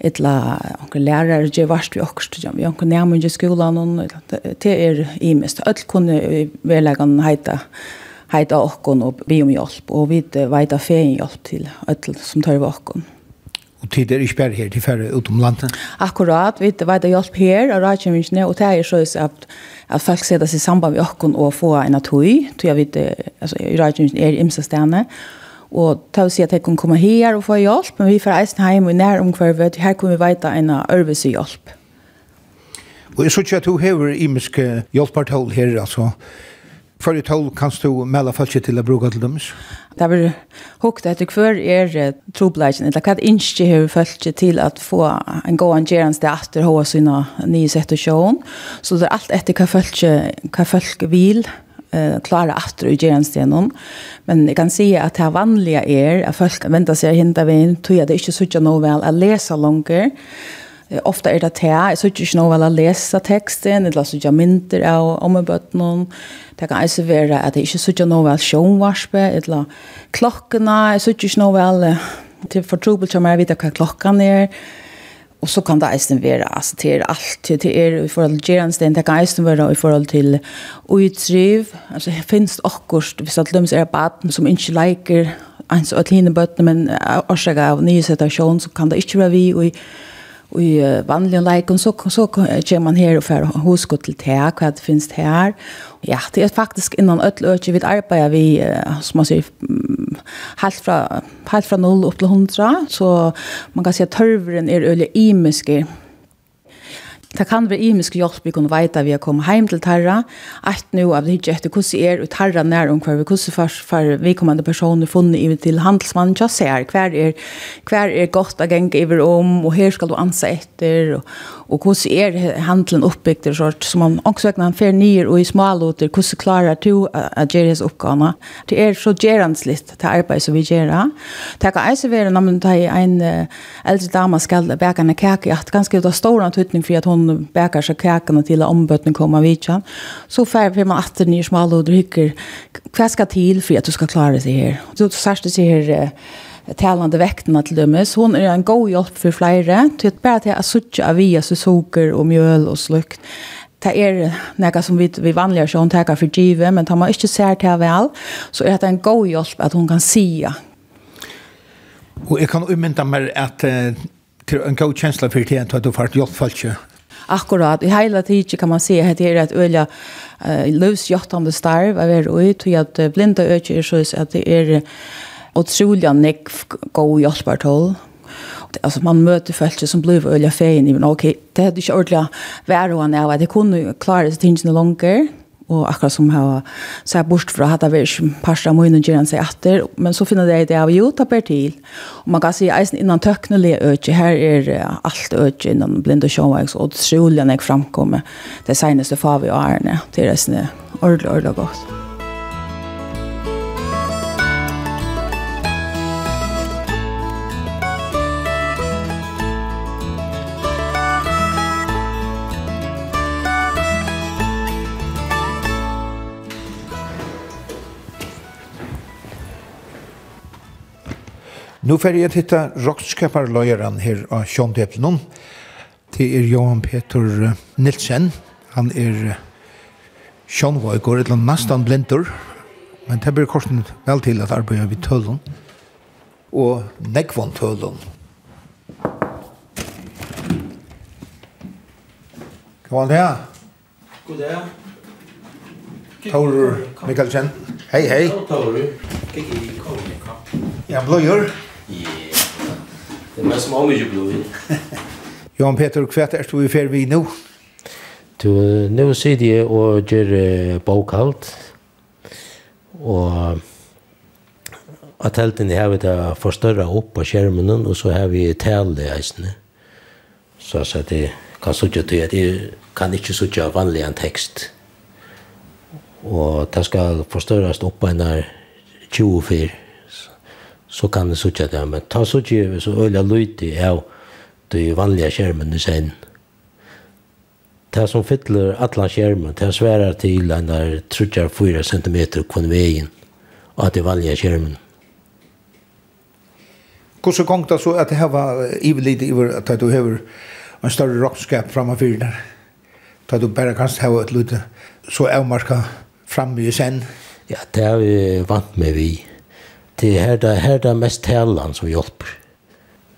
T: etla onkel lærare je vart vi okst jam jag kan nämna i skolan och det er i mest öll kunde velagan heita heita okkon og be om hjelp og vi veita fein hjelp til öll som tar okkon.
B: Og tid er ikke bare her til færre utom landet?
T: Akkurat, vi veita hjelp her av rådkjøvingsene og det er så at, at folk setter seg samband med okkon og få en atøy, tror jeg vet, altså rådkjøvingsene er imse imsestene og og ta og si at jeg kan komme her og få hjelp, men vi får eisen hjem og nær omkvarvet, her kan vi veita en øvelse hjelp.
B: Og jeg synes at du hever imiske hjelpartall her, altså. For i tål kan du melde falskje til å bruke til dem?
T: Det er hukt etter hver er trobleisen, eller hva er ikke hever falskje til å få en god angerens til etter hva sine nye sett og sjån. Så det er alt etter hva falskje, hva falskje vil, eh klara efter i genstenen. Men jag kan se att det vanliga är att folk väntar sig hinta vid tror jag det är inte så mycket väl att läsa långt. Ofta är det att jag så inte novel att läsa texten eller så jag mynter av om någon. Det kan alltså vara att det inte så mycket väl sjönvarspe eller klockorna är så inte novel till för trubbel som jag vet att klockan är. Och så kan det eisen vara alltså till allt till till er i förhåll till gerans den kan eisen vara i förhåll till utriv alltså finns också vi så att löms är som inte liker ens att hinna bort men årsaka av nya situation så kan det inte vara vi och i vanliga lägen så så kommer man här och för huskot till här vad det finns här ja det är faktiskt innan öll öke vid arbetar vi som man säger helt fra, helt fra 0 opp til 100, så man kan si at tørveren er øyelig imiske. Det kan være imisk hjelp vi kunne veita vi har kommet heim til Tarra, at nå av det etter hvordan er ut Tarra nær om hver vi, hvordan for, for vi kommende personer funnet i til handelsmannen, ja, ser hver er, hver er godt å gjenge over om, og her skal du anse etter, og, og hvordan er handelen oppbygd, og sånt, som man også vekkene han fer nyer og i smalåter, hvordan klarer du at gjøre hans oppgavene. Det er så gjerenslitt til arbeid som vi gjør. Det kan eise være når man tar en eldre dame skal bækene kake, at ganske det er stor antydning for at hun hon bäkar sig kakan till att ombötnen kommer vid kan Så färger man att ni ner smal och dricker. Vad ska till för att du ska klara sig här? Så särskilt sig här talande väktarna till dömes. Hon är en god hjälp för flera. Till att bare till att sucha av via så socker och mjöl och slukt. Det är något som vi, vi så hon håndteker för givet, men tar man inte ser till väl så är det en god hjälp att hon kan säga.
B: Og jeg kan umynda meg at uh, til en god kjensla for tiden til at du har hjelp for
T: akkurat i hela tiden kan man se att det är ett öliga uh, lösjottande starv av er och till att blinda ökar så att det är otroliga nekv god hjälpartal alltså man möter folk som blir öliga fein i men okej okay, det är inte ordentligt värre än jag vet det kunde klara sig tingen långt och akkurat som har så fra at för att ikke varit pasta med gjør han sig etter, men så finner det det av jo, ta per till och man kan se eisen innan töcknele öke här är allt øke innan blinda showwax och solen jag framkommer det seneste far vi har her, det er snö ordentlig ordla gott.
B: Nu får jeg titta rockskaparløyeren her av Sjøn Det er Johan Peter Nilsen. Han er Sjøn eller nesten blindur. Men det blir korsen vel til at arbeidet vid tølen. Og nekvann tølen. Hva er det her?
U: God dag.
B: Torur Mikkelsen. Hei, hei.
U: Torur. Kikki, kom, kom.
B: Ja, bløyer.
U: Det er mest mange ikke blod.
B: Johan Peter, hva er du i fer vi nå?
U: Du, nå sitter jeg og gjør uh, bokhalt. Og at helten har vi det forstørret opp på skjermen, og så har vi tale i eisene. Så at jeg kan sitte til at jeg kan ikke sitte vanlig en tekst. Og det skal forstørres opp på en 24 så kan det suttja det, men ta suttja så øyla lydig av de vanlige skjermen i sen. Det som fyller alla skjermen, det sværar til en der 3-4 cm kvann veien av de vanlige skjermen.
B: Hvordan gong det så at det her var ivelid iver at du har en større rockskap framfyrir der? Da du bare kan ha et lite så avmarka framme i sen?
U: Ja, det er vi vant med vi det er det, her det mest talan som hjelper.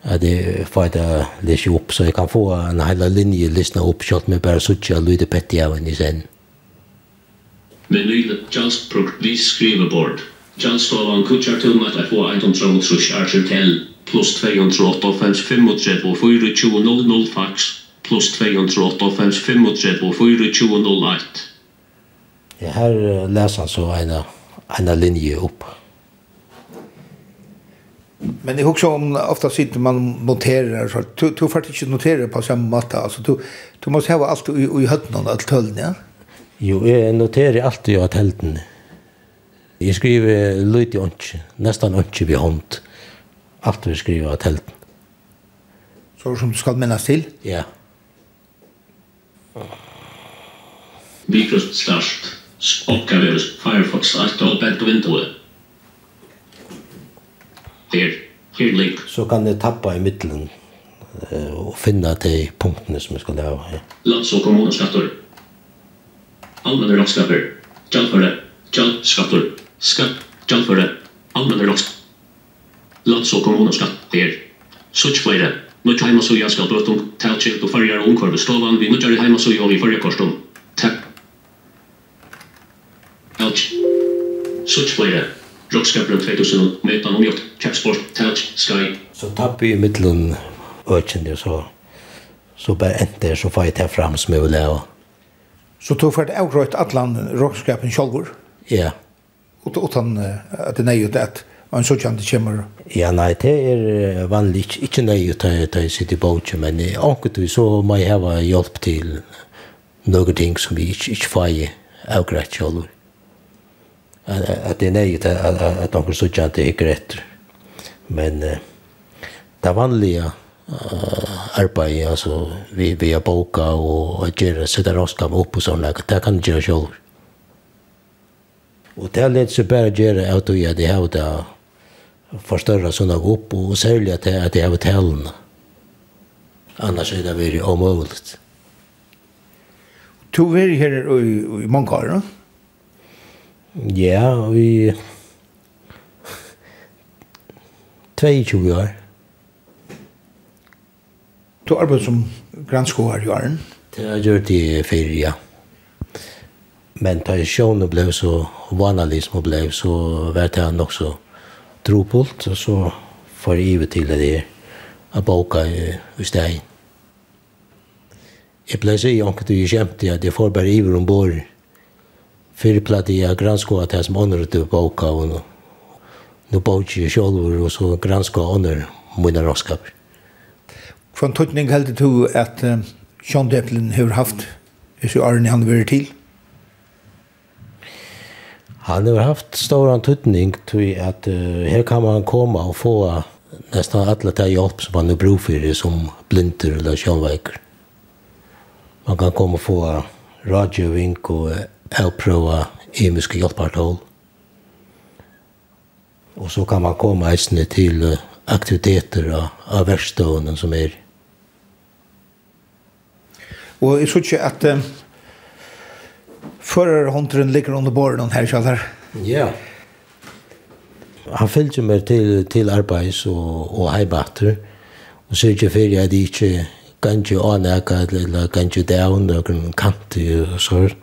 U: At det får det lese opp, så jeg kan få en hel linje lysne opp, selv om jeg bare sitter og lyder av i av i sen.
V: Menylet just progress skrivebord. Just av en kutsjar til meg at jeg får 1,3 archer 35 pluss 2,3,5,35,4,20,00 fax, pluss 2,3,5,35,4,20,01.
U: Ja, her leser han så en, en linje opp.
B: Men jag också om ofta sitter man noterar så du du får inte notera på samma matta alltså du du måste ha allt i i hörnan allt töln ja.
U: Jo, jag noterar allt i att helten. Jag skriver lite onch, nästan onch vi hand. Allt vi skriver att helten.
B: Så som du ska minnas till?
U: Ja.
V: Microsoft slash Firefox 8 open window her, her lik.
U: Så kan det tappa i middelen og finna de punktene som vi skal lave. Ja.
V: Lands- og kommuneskatter. Allmenne rådskaper. Kjallføre. Kjallskatter. Skatt. Kjallføre. Allmenne rådskaper. Lands- og kommuneskatter. Sutt flere. Nødt heimasøya skal bøtum. Tælskilt og farger og omkvarve stovan vi nødt heimasøya og i farger korsdom. Takk. Sutt flere. Rockskaperen 2019 om gjort Capsport, Touch, Sky.
U: Så tappet i middelen økende så så bare endte så får jeg ta fram som jeg vil leve.
B: Så tog for et avgrøyt atlan rockskapen sjolvor?
U: Ja.
B: Og utan at det nøyde at man så kjent kommer?
U: Ja, nei, det er vanlig ikke ikke nøyde at jeg sitter i båtje, men anket vi så må jeg ha hjelp til noen ting som vi ikke, ikke får avgrøyt sjolvor at, at det är nej at, at någon så jag det er greit. Men uh, det vanlige uh, arbeid, altså vi vi har boka og, att göra så där oss kom upp och såna det kan gjøre selv. Og det er litt så bare gjøre göra att jag det har det förstörra såna upp och sälja att att det har hotellen. Annars er det veldig omöjligt.
B: Du är her i, i mange år, no?
U: Ja, vi... 22 år.
B: Du arbeid som granskåer i åren?
U: Det har jeg gjort i fire, ja. Men da sjåene ble så vanlig som ble, så var det nok så tropult, og så får jeg ivet til det der, av boka i stein. Jeg ble så i ånket og jeg kjemte at jeg får bare iver ombord, og fyrir plati jeg at jeg som ånder til boka og nå. Nå boka jeg sjolver og så gransko ånder mine råskap.
B: Hva tøtning heldig du at uh, Sean Deppelin har haft hvis jo Arne han vil til?
U: Han har haft stor antutning til at uh, her kan man komme og få nesten alle de hjelp som man er brug for som blinder eller sjånveiker. Man kan komme og få rådgjøving og avprøve imiske hjelpartål. Og så kan man komme eisende til aktiviteter av, av verkstående som er.
B: Og jeg synes ikke at um, førerhåndteren ligger under båren her, Kjallar.
U: Ja. Han fyllte meg til, til arbeids og, og heibatter, og så ikke fyrir at jeg ikke kan ikke anæka eller kan ikke det noen kant i sår.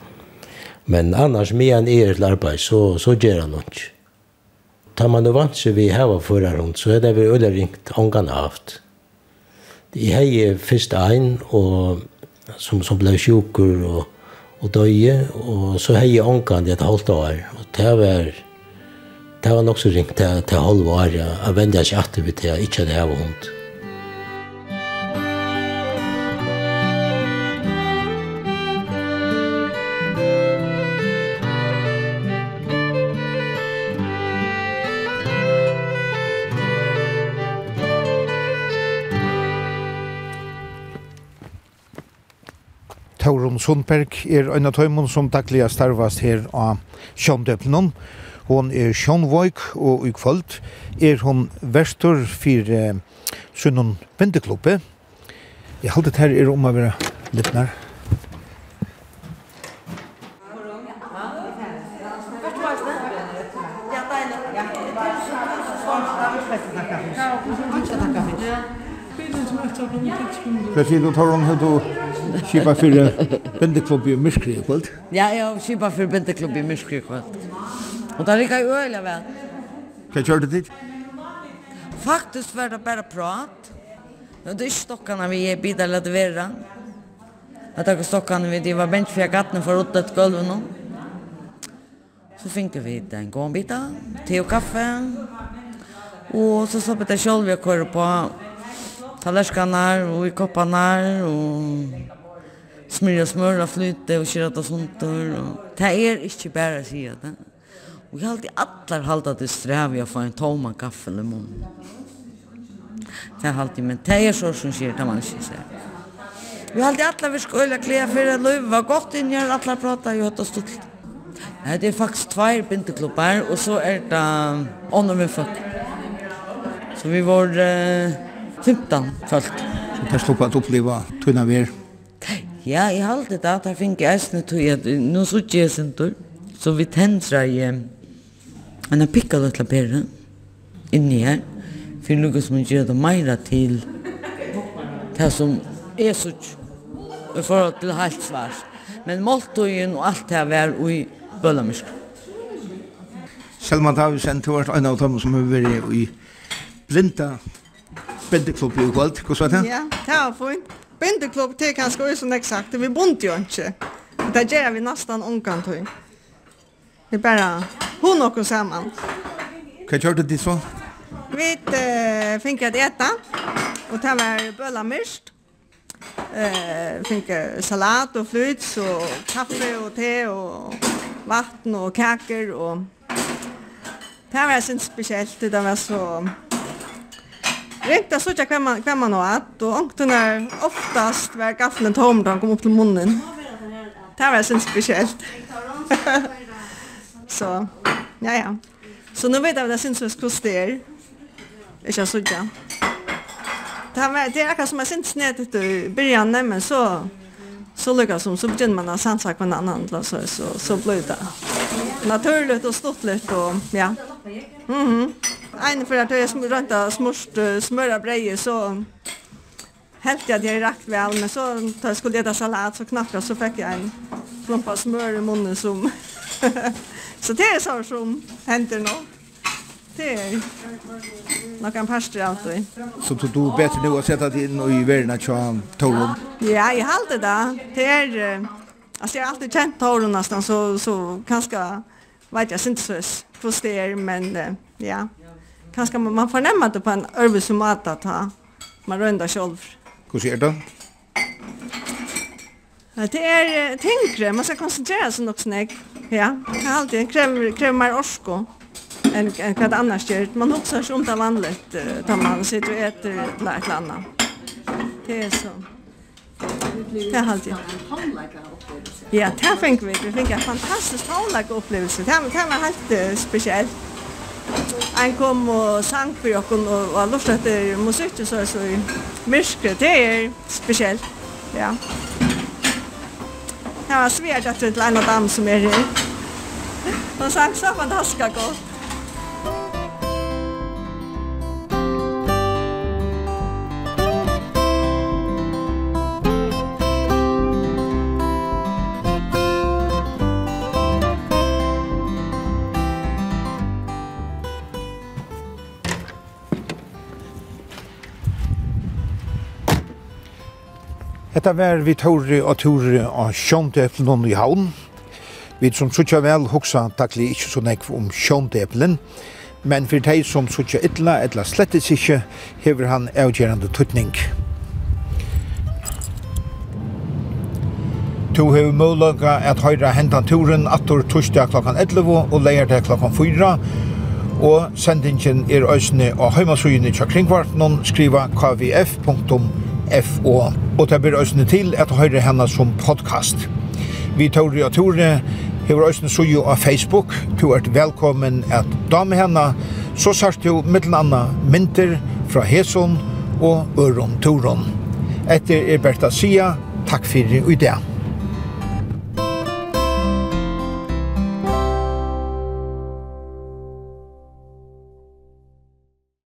U: Men annars med en er til arbeid, så, så gjør han noe. Tar man det vant seg vi hava var rundt, så er det vi øyne ringt ångan haft. Jeg heier først ein, og, som, som ble sjukker og, og døye, og så heier ångan det et halvt år. Og det var, det var nok så ringt til, til halv år, jeg vendet ikke at det, jeg ikke hadde hund.
B: Torun Sundberg er en av tøymon som daglig starvast her av Sjøndøplen. Hon er Sjønvøyk, og i kvöld er hon verstor for eh, Sønnen Bendeklubbet. Jeg halte det her er om å være litt nær. Hva sier du, Toron? Hva sier du? Kipa fyrir bindeklubb i Myskri i kvöld.
E: Ja, ja, kipa fyrir bindeklubb i Myskri i kvöld. Og det rikar jo øyla vel.
B: Hva kjør du dit?
E: Faktisk var det bare prat. Det er ikke stokkene vi er bidra lade vera. Det er ikke stokkene vi, de var bent fyrir gattene for åtta et gulv nå. Så finner vi en gånbita, te og kaffe. Og så slapp jeg selv vi å køre på tallerkener og i koppaner og smyrja smörra flyte och köra sånt. och det är inte bara att säga det. Och jag har alltid allar halda till sträviga för en tomma kaffe eller mun. Det har alltid, men det är så som sker, det man inte säger. Vi har alltid alla vi skulle klä för att löv var gott in jag alla prata ju åt stort. Nej, det är faktiskt två bindeklubbar och så är det om med folk. Så vi var eh, 15 folk.
B: Så det slog på att uppleva tunna vi
E: Ja, jeg halte det at jeg finner eisne tog at nå sutt jeg sin tur, så vi tendra i en pikka litt bera inni her, for lukka som gjør det meira til det som er sutt i forhold til helt svars. Men måltøyen og alt det var i Bølamyrsk.
B: Selma Davisen, du var en av dem som har vært i blinda blindeklubben i kveld, hvordan var det?
W: Ja, det var fint. Bindeklubb till kanske är som exakt, vi bunt jo ikke. Det gjør vi nästan omkant. Vi bara hon och samman.
B: Hva kjørte de så?
W: Vi uh, fikk et eta, og det var bøla myrst. Uh, fikk salat og flyts og kaffe og te og vatten og kaker. Og... Det var sin spesielt, det var så Rent att söka kvar man kvar man åt och är oftast var gaffeln tom då kom upp till munnen. Det var sen speciellt. så ja ja. Så nu vet jag vad det syns hos koster. Jag ska söka. Det var det är kanske man syns ned i början men så så lyckas som så begynner man att sansa på en annan då så så så blir det naturligt och stort lätt och ja. Mhm. Mm En för att jag sm rönta smörst smöra breje så helt jag det rakt väl men så tar jag skulle äta salat så knappt så fick jag en klumpa smör i munnen som så det är så som händer nu. Det är nog en pastor alltid.
B: Så du du bättre nu att sätta dig in i världen att köra tål
W: Ja, jag håller det. Det är Alltså jag har alltid känt tåren nästan så, så kanske vet jag, syntes hur det är, men ja kanske man man förnämmer det på en øvelse att ha. Man rønner själv.
B: Hur ser det?
W: Det er tänkre. man ska koncentrera sig nok snägg. Ja, det är alltid en kräver, krever mer orsko än, än vad det annars gör. Man också ikke om det vanligt uh, tar man sitter och äter et eller annet. Det är så. Det är alltid. Ja, det fikk vi. Vi fikk en fantastisk tannlag upplevelse. Det var helt spesielt en kom og sang for okken og, var lort etter musikk så er så i myrske, det er spesielt, ja. Det var svært etter til en av dem som er her. Hun sang så fantastisk godt.
B: Hetta var vi tåre og tåre av sjåndeplen i havn. Vi som sutja vel hoksa takli ikkje så nekv om sjåndeplen, men for dei som sutja ytla etla slettes ikkje, hever han avgjerande tutning. Tu hevur møguleika at høyra hendan turen atur torsdag klokkan 11 og leirdag klokkan 4 og sendingen er øsne og heimasugene til kringkvartnen skriva kvf.fo og det blir øsne til at høyre henne som podcast. Vi tar og Tore, hever øsne suju av Facebook. Du er velkommen at dame henne. Så sart du mittel anna mynter fra Heson og Øron Toron. Etter er Berta Sia, takk fyrir i det.